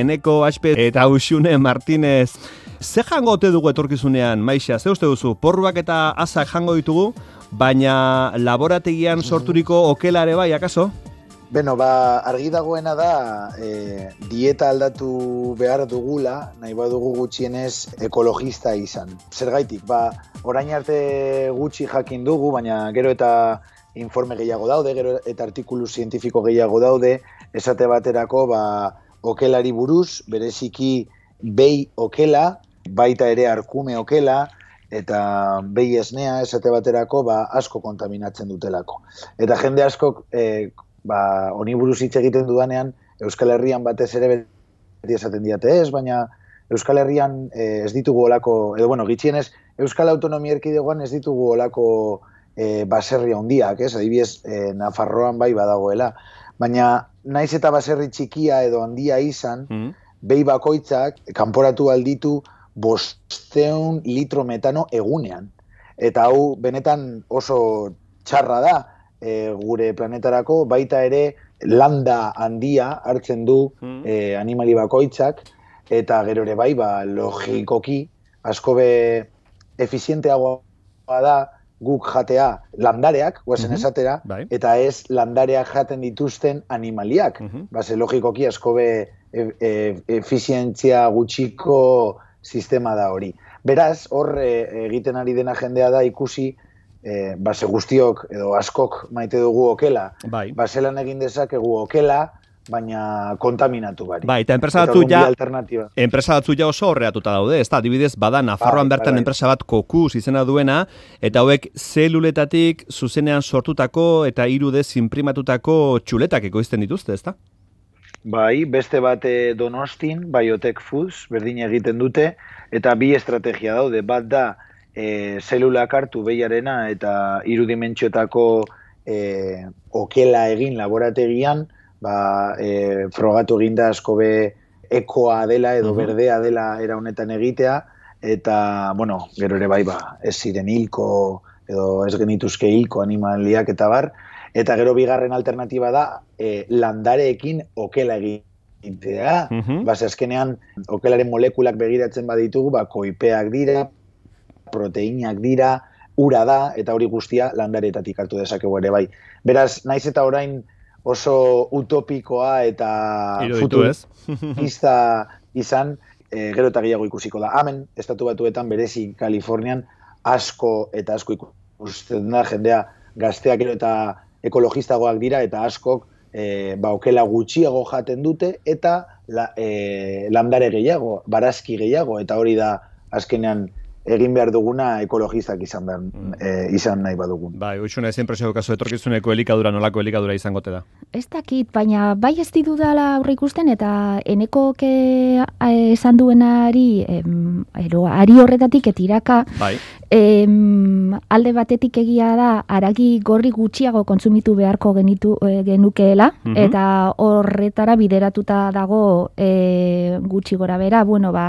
Eneko Aspe eta Usune Martinez. Ze jango ote dugu etorkizunean, Maixa, ze uste duzu, porruak eta azak jango ditugu, baina laborategian sorturiko okelare bai, akaso? Beno, ba, argi dagoena da, e, dieta aldatu behar dugula, nahi badugu gutxienez ekologista izan. Zergaitik, ba, orain arte gutxi jakin dugu, baina gero eta informe gehiago daude, gero eta artikulu zientifiko gehiago daude, esate baterako, ba, okelari buruz, bereziki behi okela, baita ere arkume okela, eta behi esnea esate baterako ba, asko kontaminatzen dutelako. Eta jende asko e, ba, oni buruz hitz egiten dudanean, Euskal Herrian batez ere beti esaten diate ez, baina Euskal Herrian eh, ez ditugu olako, edo bueno, gitxienez, Euskal Autonomia Erkidegoan ez ditugu olako eh, baserri handiak, ez, adibidez, eh, Nafarroan bai badagoela, baina naiz eta baserri txikia edo handia izan, mm behi bakoitzak kanporatu alditu bosteun litro metano egunean. Eta hau benetan oso txarra da, e, gure planetarako, baita ere landa handia hartzen du mm. e, animali bakoitzak, eta gero ere bai, ba, logikoki, asko be efizienteagoa da guk jatea landareak, guazen mm esatera, bai. eta ez landareak jaten dituzten animaliak. Mm -hmm. logikoki asko be e, e, efizientzia gutxiko sistema da hori. Beraz, hor e, egiten ari dena jendea da ikusi e, base guztiok edo askok maite dugu okela, bai. baselan egin dezakegu okela, baina kontaminatu bari. Bai, eta enpresa batzu ja, enpresa batzu ja oso horreatuta daude, ez da, adibidez, bada, Nafarroan bai, bertan bai, enpresa bat kokuz izena duena, eta hauek zeluletatik zuzenean sortutako eta irudez imprimatutako txuletak ekoizten dituzte, ez da? Bai, beste bat donostin, Biotech Foods, berdin egiten dute, eta bi estrategia daude, bat da, e, zelulak hartu behiarena eta irudimentxotako e, okela egin laborategian, ba, e, frogatu eginda asko be ekoa dela edo berdea dela era honetan egitea, eta, bueno, gero ere bai, ba, ez ziren hilko edo ez genituzke hilko animaliak eta bar, eta gero bigarren alternatiba da e, landareekin okela egitea. -huh. azkenean, okelaren molekulak begiratzen baditugu, ba, koipeak dira, proteinak dira, ura da, eta hori guztia landaretatik hartu dezakegu ere bai. Beraz, naiz eta orain oso utopikoa eta futurista izan, e, gero eta gehiago ikusiko da. Hemen, estatu batuetan berezi Kalifornian, asko eta asko ikusten da, jendea. Gazteak gero eta ekologistagoak dira, eta askok e, ba, okela gutxiago jaten dute, eta la, e, landare gehiago, barazki gehiago, eta hori da azkenean egin behar duguna ekologistak izan behar, mm. Eh, izan nahi badugun. Bai, uixuna ezin presio kasu etorkizuneko elikadura nolako elikadura izango te da. Ez dakit, baina bai ez didudala aurre ikusten eta eneko ke eh, esan duenari em, ero, ari horretatik etiraka bai. Em, alde batetik egia da aragi gorri gutxiago kontsumitu beharko genitu e, genukeela mhm. eta horretara bideratuta dago e, gutxi gora bera, bueno ba,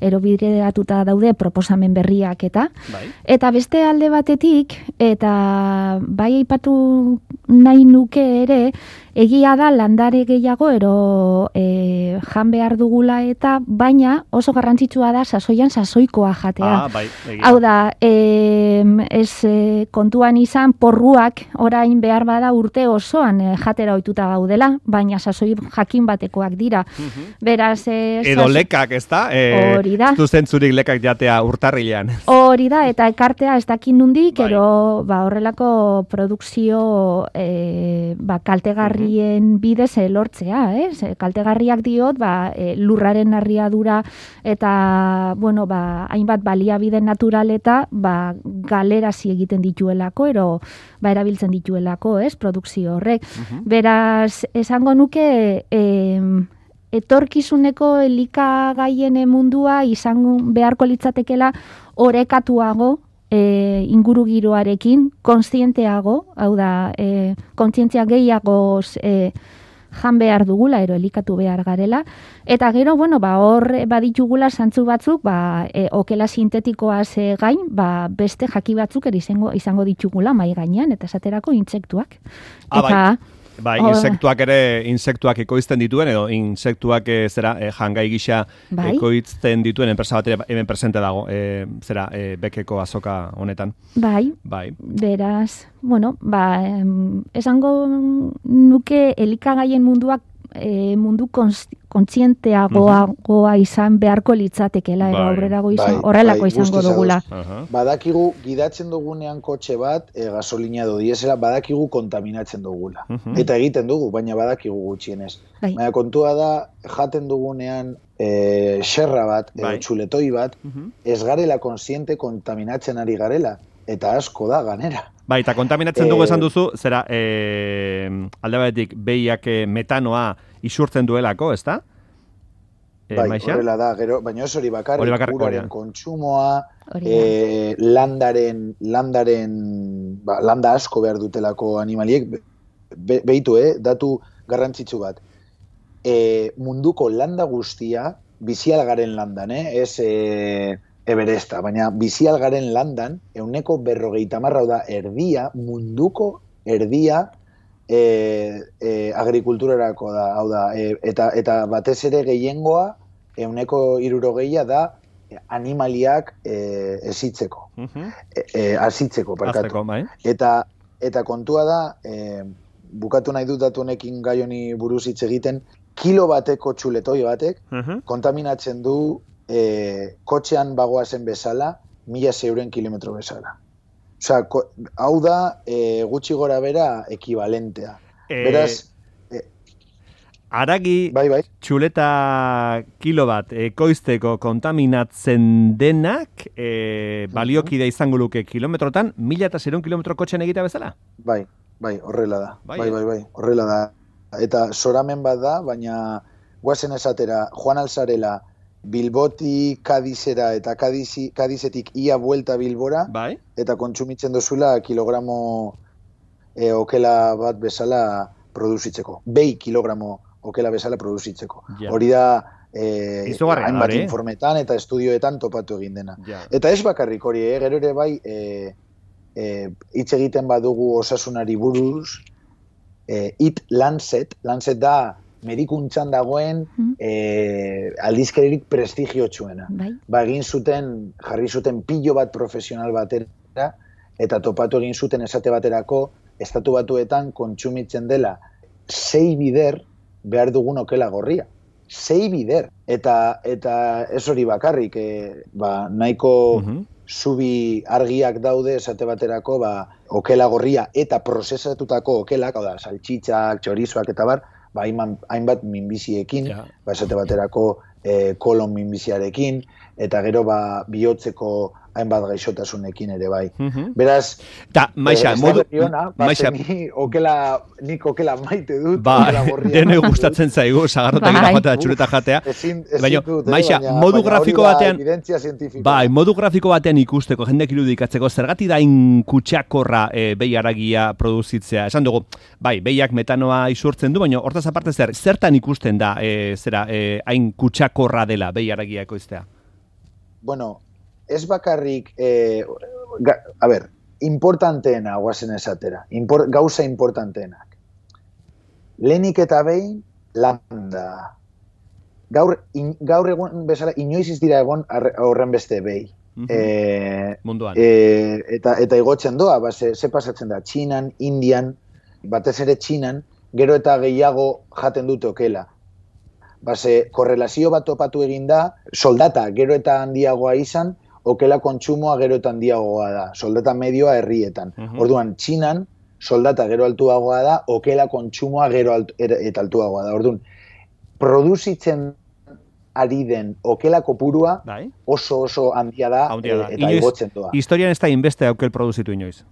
ero bideratuta daude proposamen berriak eta bai. eta beste alde batetik eta bai aipatu nahi nuke ere egia da landare gehiago ero e, jan behar dugula eta baina oso garrantzitsua da sasoian sasoikoa jatea. Ah, bai, Hau da, e, ez e, kontuan izan porruak orain behar bada urte osoan e, jatera ohituta gaudela, baina sasoi jakin batekoak dira. Mhm. Beraz, e, edo lekak, ez da? E, hori da. Zurik lekak jatea urtarrilean. Hori da, eta ekartea ez dakin nundik, bai. ero ba, horrelako produkzio e, ba, kaltegarri kaltegarrien bidez e, lortzea, eh? kaltegarriak diot, ba, e, lurraren narriadura eta, bueno, ba, hainbat baliabide natural eta ba, galerazi egiten dituelako, ero ba, erabiltzen dituelako, ez, produkzio horrek. Beraz, esango nuke, e, etorkizuneko elikagaien mundua izan beharko litzatekela orekatuago e, inguru giroarekin kontzienteago, hau da, e, kontzientzia gehiago e, jan behar dugula, ero elikatu behar garela, eta gero, bueno, ba, hor baditugula santzu batzuk, ba, e, okela sintetikoa ze gain, ba, beste jaki batzuk eri izango, izango ditugula mai gainean, eta esaterako intsektuak. Ah, eta, bai. Bai, insektuak ere, insektuak ekoizten dituen, edo insektuak e, zera e, jangai gisa bai? ekoizten dituen enpresa bat hemen presente dago, e, zera e, bekeko azoka honetan. Bai, bai. beraz, bueno, ba, esango nuke elikagaien munduak e, mundu kontzienteagoa goa izan beharko litzatekela bai, aurrerago izan, bai, horrelako bai, izango dugula. Badakigu gidatzen dugunean kotxe bat, e, gasolina do diesela, badakigu kontaminatzen dugula. Eta egiten dugu, baina badakigu gutxienez. Bai. Baina kontua da, jaten dugunean e, xerra bat, bai. txuletoi bat, ez garela kontziente kontaminatzen ari garela. Eta asko da, ganera. Bai, eta kontaminatzen dugu esan eh, duzu, zera, e, alde batetik, behiak eh, metanoa isurtzen duelako, ezta? E, bai, horrela da, gero, baina ez hori bakarrik, hori bakarrik uraren kontsumoa, e, landaren, landaren, ba, landa asko behar dutelako animaliek, be, behitu, eh, datu garrantzitsu bat. E, munduko landa guztia, bizialgaren landan, eh, ez... E, Everesta, baina bizialgaren landan, euneko berrogeita marra da erdia, munduko erdia e, e, agrikulturarako da, hau da, e, eta, eta batez ere gehiengoa, euneko irurogeia da animaliak e, esitzeko, uh -huh. e, asitzeko, perkatu. Bai. Eta, eta kontua da, e, bukatu nahi dut datu honekin gai honi buruz hitz egiten, kilo bateko txuletoi batek, kontaminatzen du e, kotxean bagoazen bezala, mila zeuren kilometro bezala. Osa, hau da, e, gutxi gora bera, ekibalentea. E, Beraz, e, Aragi bai, bai. txuleta kilo bat ekoizteko kontaminatzen denak e, baliokide izango luke kilometrotan, mila eta zerun kilometro kotxean egita bezala? Bai, bai, horrela da. Bai, bai, bai, bai, horrela da. Eta soramen bat da, baina guazen esatera, Juan Alzarela, Bilboti Kadizera eta Kadizi, Kadizetik ia buelta Bilbora bai? eta kontsumitzen dozula kilogramo e, okela bat bezala produzitzeko. Bei kilogramo okela bezala produzitzeko. Hori da e, hainbat eh? informetan eta estudioetan topatu egin dena. Eta ez bakarrik hori, eh? gero ere bai e, e, hitz egiten badugu osasunari buruz, e, it Lancet, Lancet da medikuntzan dagoen mm. e, aldizkeririk prestigio txuena. Bai. Ba, egin zuten, jarri zuten pillo bat profesional batera, eta topatu egin zuten esate baterako, estatu batuetan kontsumitzen dela sei bider behar dugun okela gorria. Sei bider. Eta, eta ez hori bakarrik, e, ba, nahiko mm zubi argiak daude esate baterako, ba, okela gorria eta prozesatutako okelak, hau da, saltxitzak, txorizoak eta bar, ba, hainbat minbiziekin, ja. ba, esate baterako e, kolon minbiziarekin, eta gero ba, bihotzeko hainbat gaixotasunekin ere bai. Mm Beraz, ta, maixa, eh, modu, ona, ba, maixa, ni okela, nik okela maite dut, ba, dene gustatzen zaigu, sagarrotak bai. jatea, txureta jatea. Ezin, ezin dut, maixa, baina, modu grafiko batean, bai, modu grafiko batean ikusteko, jendek irudikatzeko, zergati da inkutxakorra e, behi aragia produzitzea. Esan dugu, bai, behiak metanoa isurtzen du, baina hortaz aparte zer, zertan ikusten da, e, zera, e, hain kutxakorra dela behi aragia ekoiztea? Bueno, ez bakarrik, e, ga, a ber, importanteena guazen esatera, import, gauza importanteenak. Lenik eta behin, landa. Gaur, in, gaur egun bezala, inoiz ez dira egon horren beste behi. Mm -hmm. Munduan. E, eta, eta igotzen doa, ba, ze, ze pasatzen da, Txinan, Indian, batez ere Txinan, gero eta gehiago jaten dute okela. Ba, ze, korrelazio bat topatu egin da, soldata gero eta handiagoa izan, okela kontsumoa gero eta handiagoa da, soldata medioa herrietan. Orduan, txinan, soldata gero altuagoa da, okela kontsumoa gero alt, er, eta altuagoa da. Orduan, produzitzen ari den okela kopurua bai. oso oso handia da, e, eta igotzen doa. Historian ez da inbeste okel produzitu inoiz.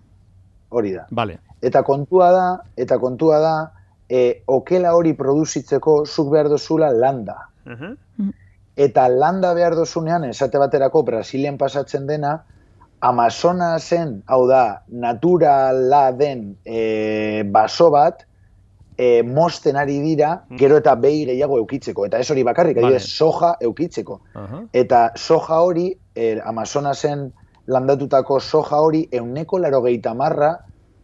Hori da. Vale. Eta kontua da, eta kontua da, e, okela hori produzitzeko zuk behar dozula landa. Uh eta landa behar dozunean, esate baterako Brasilien pasatzen dena, Amazonasen, hau da, naturala den e, baso bat, e, mosten ari dira, mm. gero eta behi gehiago eukitzeko. Eta ez hori bakarrik, vale. soja eukitzeko. Eta soja hori, e, Amazonasen landatutako soja hori, euneko laro marra,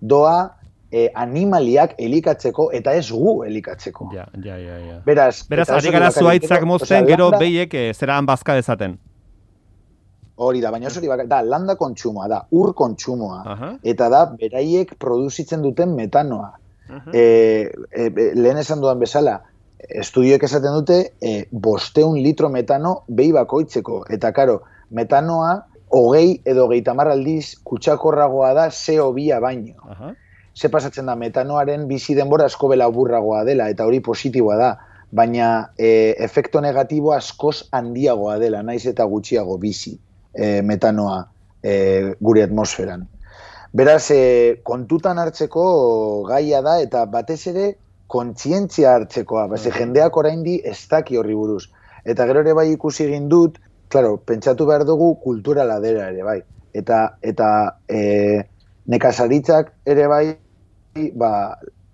doa e, animaliak elikatzeko eta ez gu elikatzeko. Ja, ja, ja, ja. Beraz, Beraz ari gara zuaitzak mozten, gero behiek e, zeraan bazka dezaten. Hori da, baina hori bakar, da, landa kontsumoa, da, ur kontsumoa, eta da, beraiek produzitzen duten metanoa. e, e, lehen esan dudan bezala, estudioek esaten dute, e, bosteun litro metano behi bakoitzeko, eta karo, metanoa, hogei edo gehi aldiz kutsakorragoa da CO bia baino. Uh Ze pasatzen da, metanoaren bizi denbora asko bela burragoa dela, eta hori positiboa da, baina e, efekto negatibo askoz handiagoa dela, naiz eta gutxiago bizi e, metanoa e, gure atmosferan. Beraz, e, kontutan hartzeko gaia da, eta batez ere kontzientzia hartzekoa, base, mm. jendeak oraindi ez daki horri buruz. Eta gero ere bai ikusi egin dut, claro, pentsatu behar dugu kultura ladera ere bai. Eta, eta e, nekazaritzak ere bai, ba,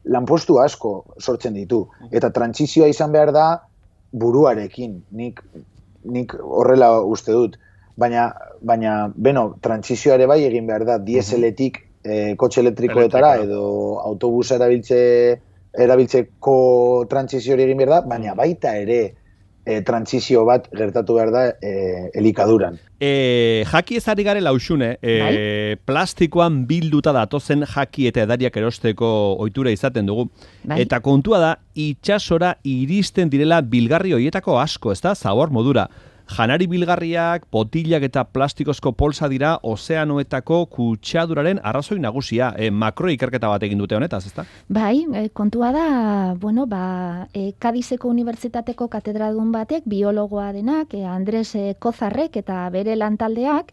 lanpostu asko sortzen ditu. Eta trantzizioa izan behar da buruarekin, nik, nik horrela uste dut. Baina, baina beno, trantzizioa ere bai egin behar da, dieseletik e, kotxe elektrikoetara edo autobusa erabiltze erabiltzeko trantzizio egin behar da, baina mhm. baita ere e, trantzizio bat gertatu behar da e, elikaduran. E, jaki ez ari gare lausune, e, bai? plastikoan bilduta datozen jaki eta edariak erosteko ohitura izaten dugu. Bai? Eta kontua da, itxasora iristen direla bilgarri hoietako asko, ez da, zabor modura. Janari bilgarriak, potilak eta plastikozko polsa dira ozeanoetako kutsaduraren arrazoi nagusia. E, makro ikerketa bat egin dute honetaz, ezta? Bai, e, kontua da, bueno, ba, e, Kadizeko Unibertsitateko katedradun batek, biologoa denak, e, Andres e, Kozarrek eta bere lantaldeak,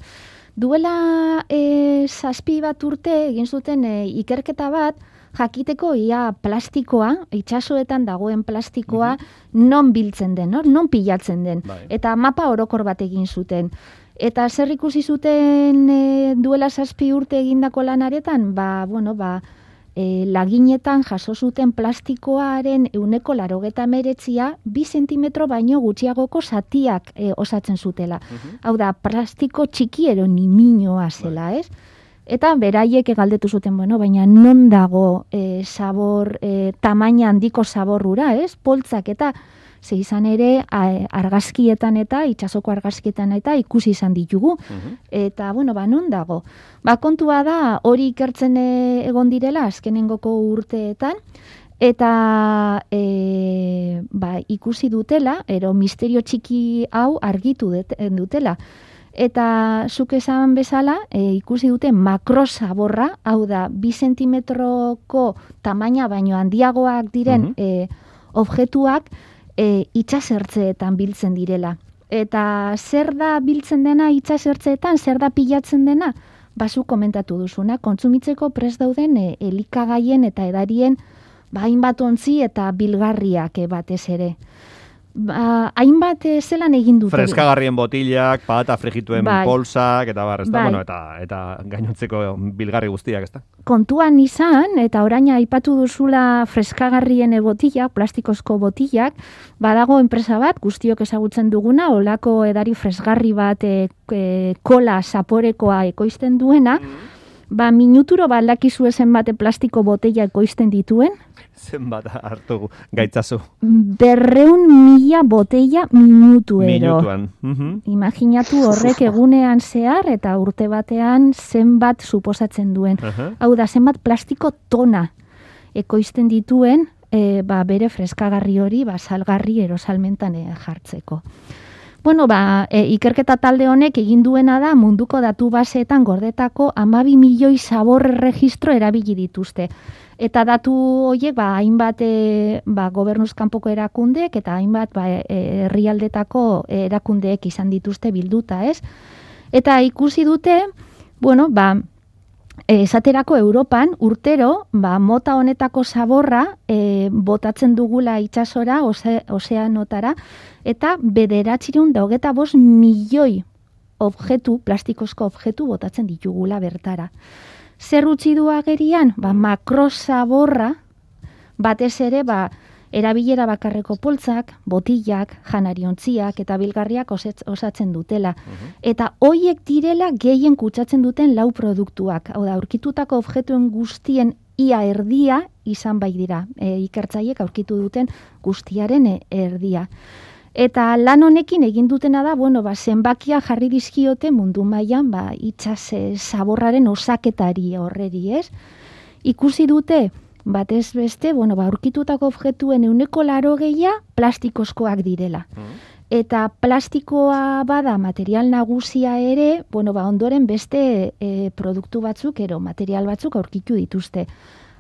duela e, saspi bat urte egin zuten e, ikerketa bat, jakiteko ia plastikoa, itsasoetan dagoen plastikoa, mhm. non biltzen den, no? non pilatzen den. Bai. Eta mapa orokor bat egin zuten. Eta zer ikusi zuten e, duela zazpi urte egindako lanaretan, ba, bueno, ba, e, laginetan jaso zuten plastikoaren euneko larogeta meretzia, bi sentimetro baino gutxiagoko zatiak e, osatzen zutela. Mhm. Hau da, plastiko txikiero niminoa zela, bai. Eta beraiek galdetu zuten, bueno, baina non dago e, sabor, e, tamaina handiko saborrura, ez? Poltzak eta ze izan ere argazkietan eta itsasoko argazkietan eta ikusi izan ditugu. Mhm. Eta, bueno, ba, non dago? Ba, kontua da, hori ikertzen e, egon direla azkenengoko urteetan, eta e, ba, ikusi dutela, ero misterio txiki hau argitu dutela. Eta zuk esan bezala, e, ikusi dute makrosaborra, hau da, bi sentimetroko tamaina baino handiagoak diren mm -hmm. objektuak e, itxasertzeetan biltzen direla. Eta zer da biltzen dena itxasertzeetan, zer da pilatzen dena? Basu komentatu duzuna, kontsumitzeko prest dauden e, elikagaien eta edarien bain bat ontzi eta bilgarriak e, batez ere ba, hainbat eh, zelan egin dute. Freskagarrien botilak, pata frigituen bai. polsak, eta bar, bai. bueno, eta, eta gainontzeko bilgarri guztiak, ezta? Kontuan izan, eta oraina aipatu duzula freskagarrien botilak, plastikozko botilak, badago enpresa bat, guztiok ezagutzen duguna, olako edari fresgarri bat e, kola saporekoa ekoizten duena, mm ba, minuturo ba, aldakizu esen bate plastiko botella ekoizten dituen. Zenbat hartu gaitzazu. Berreun mila botella minutuero. Minutuan. Mm Imaginatu horrek egunean zehar eta urte batean zenbat suposatzen duen. Hau da, zenbat plastiko tona ekoizten dituen e, ba, bere freskagarri hori ba, salgarri erosalmentan e, jartzeko. Bueno, ba, e, ikerketa talde honek egin duena da munduko datu baseetan gordetako amabi milioi sabor registro erabili dituzte. Eta datu horiek, ba, hainbat e, ba, gobernuzkanpoko erakundek eta hainbat ba, e, herrialdetako erakundeek izan dituzte bilduta, ez? Eta ikusi dute, bueno, ba, esaterako Europan urtero, ba, mota honetako saborra e, botatzen dugula itsasora, ose, oseanotara, eta bederatxirun daugeta bos milioi objektu, plastikozko objektu botatzen ditugula bertara. Zer utzi du agerian? Ba, makrosaborra, batez ere, ba, erabilera bakarreko poltzak, botillak, janariontziak eta bilgarriak osatzen dutela. Mhm. Eta hoiek direla gehien kutsatzen duten lau produktuak. Hau da, aurkitutako objektuen guztien ia erdia izan bai dira. E, ikertzaiek aurkitu duten guztiaren erdia. Eta lan honekin egin dutena da, bueno, ba, zenbakia jarri dizkiote mundu mailan ba, itxas zaborraren osaketari horreri, ez? Ikusi dute, batez beste, bueno, ba, urkitutako objektuen euneko laro gehia plastikozkoak direla. Mm. Eta plastikoa bada material nagusia ere, bueno, ba, ondoren beste e, produktu batzuk, ero material batzuk aurkitu dituzte.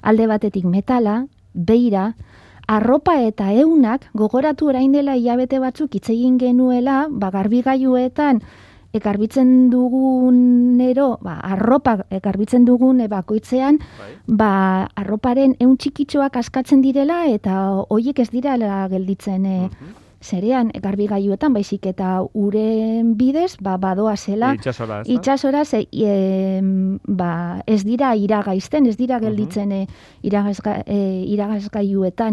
Alde batetik metala, beira, arropa eta eunak gogoratu orain dela hilabete batzuk hitz egin genuela, ba garbigailuetan ekarbitzen dugunero, ba arropa ekarbitzen dugun bakoitzean, bai. ba arroparen eun txikitxoak askatzen direla eta hoiek ez dira gelditzen e, zerean garbi gaiuetan, baizik eta uren bidez, ba, badoa zela. Itxasora, ez Itxasora, ze, e, ba, ez dira iragaizten, ez dira gelditzen uh -huh.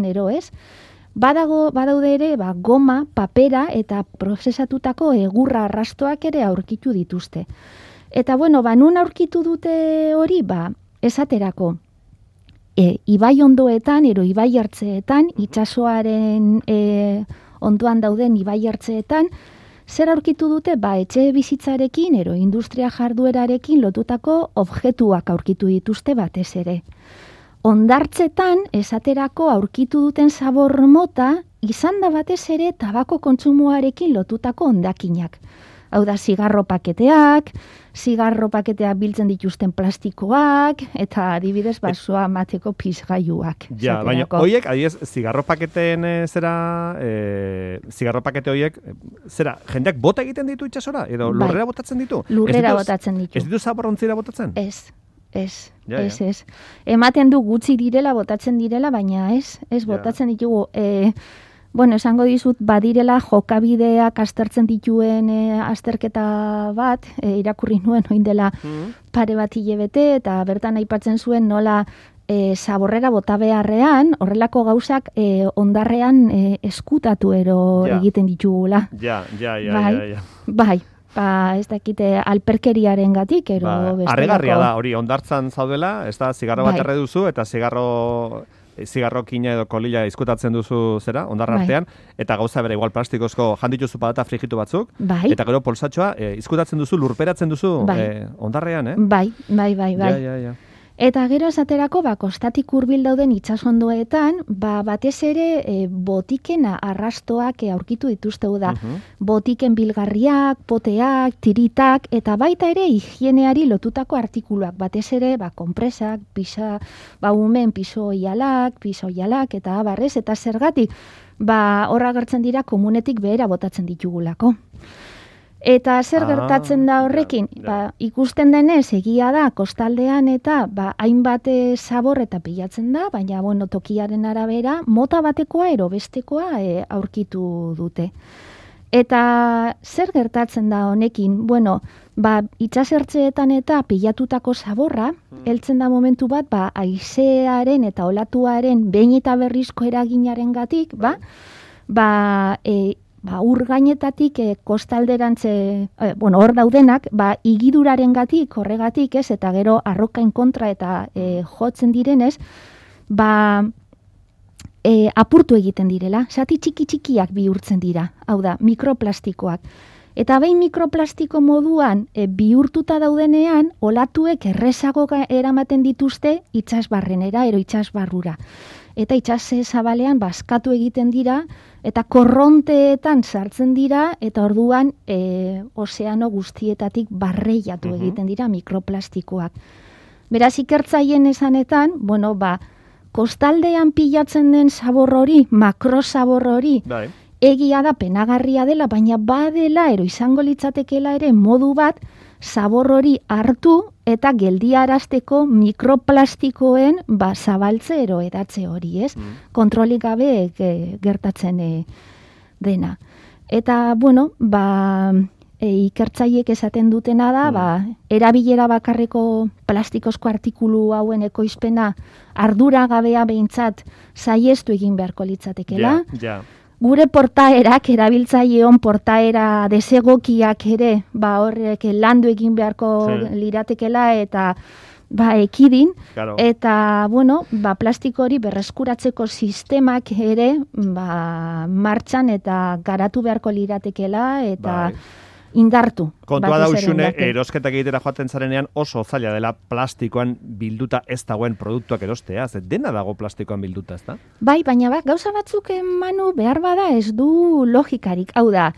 ero, ez? Badago, badaude ere, ba, goma, papera eta prozesatutako egurra arrastoak ere aurkitu dituzte. Eta, bueno, ba, nun aurkitu dute hori, ba, esaterako, e, ibai ondoetan, ero ibai hartzeetan, itxasoaren e, onduan dauden ibai hartzeetan, zer aurkitu dute ba etxe bizitzarekin ero industria jarduerarekin lotutako objektuak aurkitu dituzte batez ere. Ondartzetan esaterako aurkitu duten zabor mota izan da batez ere tabako kontsumoarekin lotutako ondakinak hau da zigarro paketeak, zigarro paketeak biltzen dituzten plastikoak, eta adibidez basoa mateko pizgaiuak. Ja, baina hoiek, adiez, zigarro paketeen e, zera, e, zigarro pakete hoiek, zera, jendeak bota egiten ditu itxasora? Edo bai. lurrera botatzen ditu? Lurrera botatzen ditu. Ez ditu zaborontzira botatzen? Ez. Ez, ja, ez, ez. Ematen du gutxi direla, botatzen direla, baina ez, ez botatzen ditugu. E, Bueno, esango dizut, badirela jokabideak astertzen dituen e, azterketa bat, e, irakurri nuen oin dela mm. pare bat hilebete, eta bertan aipatzen zuen nola e, zaborrera bota beharrean, horrelako gauzak e, ondarrean e, eskutatu ero egiten ditugula. Ja, ja, ja, bai, ja, ja. Bai, ba, ez dakite alperkeriaren gatik, ero ba, Arregarria da, hori, ondartzan zaudela, ez da, zigarro bat bai. erre duzu, eta zigarro zigarrokina edo kolila izkutatzen duzu zera, ondarra bai. artean, eta gauza bera igual plastikozko jandituzu patata frigitu batzuk, bai. eta gero polsatxoa e, izkutatzen duzu, lurperatzen duzu bai. e, ondarrean, eh? Bai, bai, bai, bai. Ja, ja, ja. Eta gero esaterako, ba, kostatik hurbil dauden itsasondoetan, ba, batez ere e, botikena arrastoak e, aurkitu dituzte da. Uh Botiken bilgarriak, poteak, tiritak, eta baita ere higieneari lotutako artikuluak. Batez ere, ba, kompresak, pisa, ba, umen piso ialak, piso ialak, eta abarrez, eta zergatik, ba, horra gertzen dira komunetik behera botatzen ditugulako. Eta zer ah, gertatzen da horrekin? Ba, ikusten denez, egia da, kostaldean eta ba, hainbat zabor eta pilatzen da, baina bueno, tokiaren arabera, mota batekoa ero bestekoa e, aurkitu dute. Eta zer gertatzen da honekin? Bueno, ba, itxasertzeetan eta pilatutako zaborra, hmm. heltzen da momentu bat, ba, aizearen eta olatuaren behin eta berrizko eraginaren gatik, ba, bai. ba, e, ba, ur gainetatik e, kostalderantze, e, bueno, hor daudenak, ba, igiduraren gatik, horregatik, ez, eta gero arrokain kontra eta e, jotzen direnez, ba, e, apurtu egiten direla, zati txiki txikiak bihurtzen dira, hau da, mikroplastikoak. Eta behin mikroplastiko moduan e, bihurtuta daudenean, olatuek errezago eramaten dituzte itxasbarrenera, ero itxasbarrura. Eta itxase zabalean baskatu egiten dira, eta korronteetan sartzen dira eta orduan e, ozeano guztietatik barreiatu mhm. egiten dira mikroplastikoak. Beraz ikertzaien esanetan, bueno, ba, kostaldean pilatzen den zabor hori, makrosabor hori, bai. egia da penagarria dela, baina badela, ero izango litzatekela ere modu bat, zabor hori hartu eta geldiarazteko mikroplastikoen ba, zabaltze ero edatze hori, ez? Mm. Kontrolik gabe e, gertatzen e, dena. Eta, bueno, ba, e, ikertzaiek esaten dutena da, mm. ba, erabilera bakarreko plastikozko artikulu hauen ekoizpena ardura gabea behintzat zaiestu egin beharko litzatekela. Ja, gure portaerak, erabiltzaileon portaera desegokiak ere, ba horrek landu egin beharko liratekela eta ba, ekidin, eta, bueno, ba, plastiko hori berreskuratzeko sistemak ere, ba, martxan eta garatu beharko liratekela, eta bai. Indartu. Kontua da usune, erosketak egitera joaten zarenean oso zaila dela plastikoan bilduta ez dagoen produktuak erostea, ze dena dago plastikoan bilduta, ez da? Bai, baina ba, gauza batzuk manu behar bada ez du logikarik, hau da,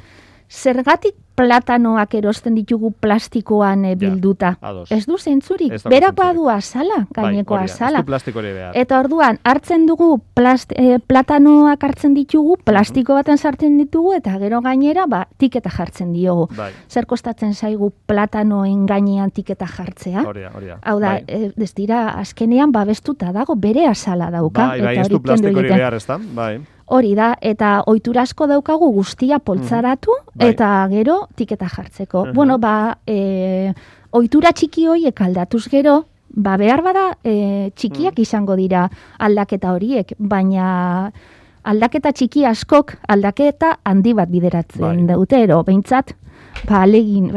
zergatik platanoak erosten ditugu plastikoan e, bilduta. ez du zentzurik. Berako adu azala, gaineko bai, azala. Eta orduan, hartzen dugu plast, e, platanoak hartzen ditugu, plastiko baten sartzen ditugu, eta gero gainera, ba, tiketa jartzen diogu. Bai. Zer kostatzen zaigu platanoen gainean tiketa jartzea? Hau da, bai. e, ez dira, azkenean, babestuta dago, bere azala dauka. Bai, bai, ez du plastiko behar, ez da? Bai. Hori da, eta oiturasko daukagu guztia poltzaratu, mm eta gero tiketa jartzeko. Bueno, ba, e, oitura txiki horiek aldatuz gero, ba, behar bada e, txikiak mm. izango dira aldaketa horiek, baina aldaketa txiki askok aldaketa handi bat bideratzen bai. dute, ero, behintzat, ba, alegin,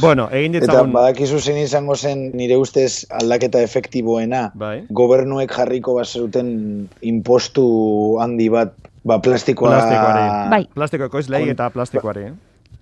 Bueno, egin ditzagun... Eta badakizu zen izango zen nire ustez aldaketa efektiboena, bai. gobernuek jarriko bazuten impostu handi bat, ba, plastikoa... Plastikoari. Bai. Plastiko ekoizlei eta plastikoari.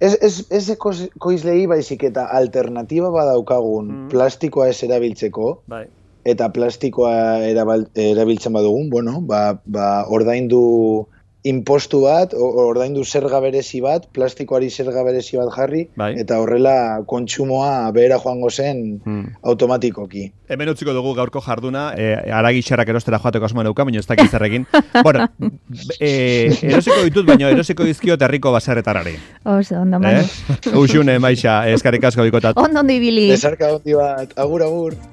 Ez, ez, ez ekoizlei baizik eta alternatiba badaukagun mm. plastikoa ez erabiltzeko, bai eta plastikoa erabiltzen badugun, bueno, ba, ba ordaindu impostu bat, ordaindu zerga berezi bat, plastikoari zerga berezi bat jarri, bai. eta horrela kontsumoa behera joango zen hmm. automatikoki. Hemen utziko dugu gaurko jarduna, e, aragi xerrak erostera joateko asmoen euka, baina ez dakit zerrekin. bueno, e, erosiko ditut, baina erosiko dizkiot herriko baserretarari. Oso, ondo, eh? Uxune, maixa, eskarrik asko bikotat. Ondo, ondo ibili. Esarka ondi bat, agur, agur.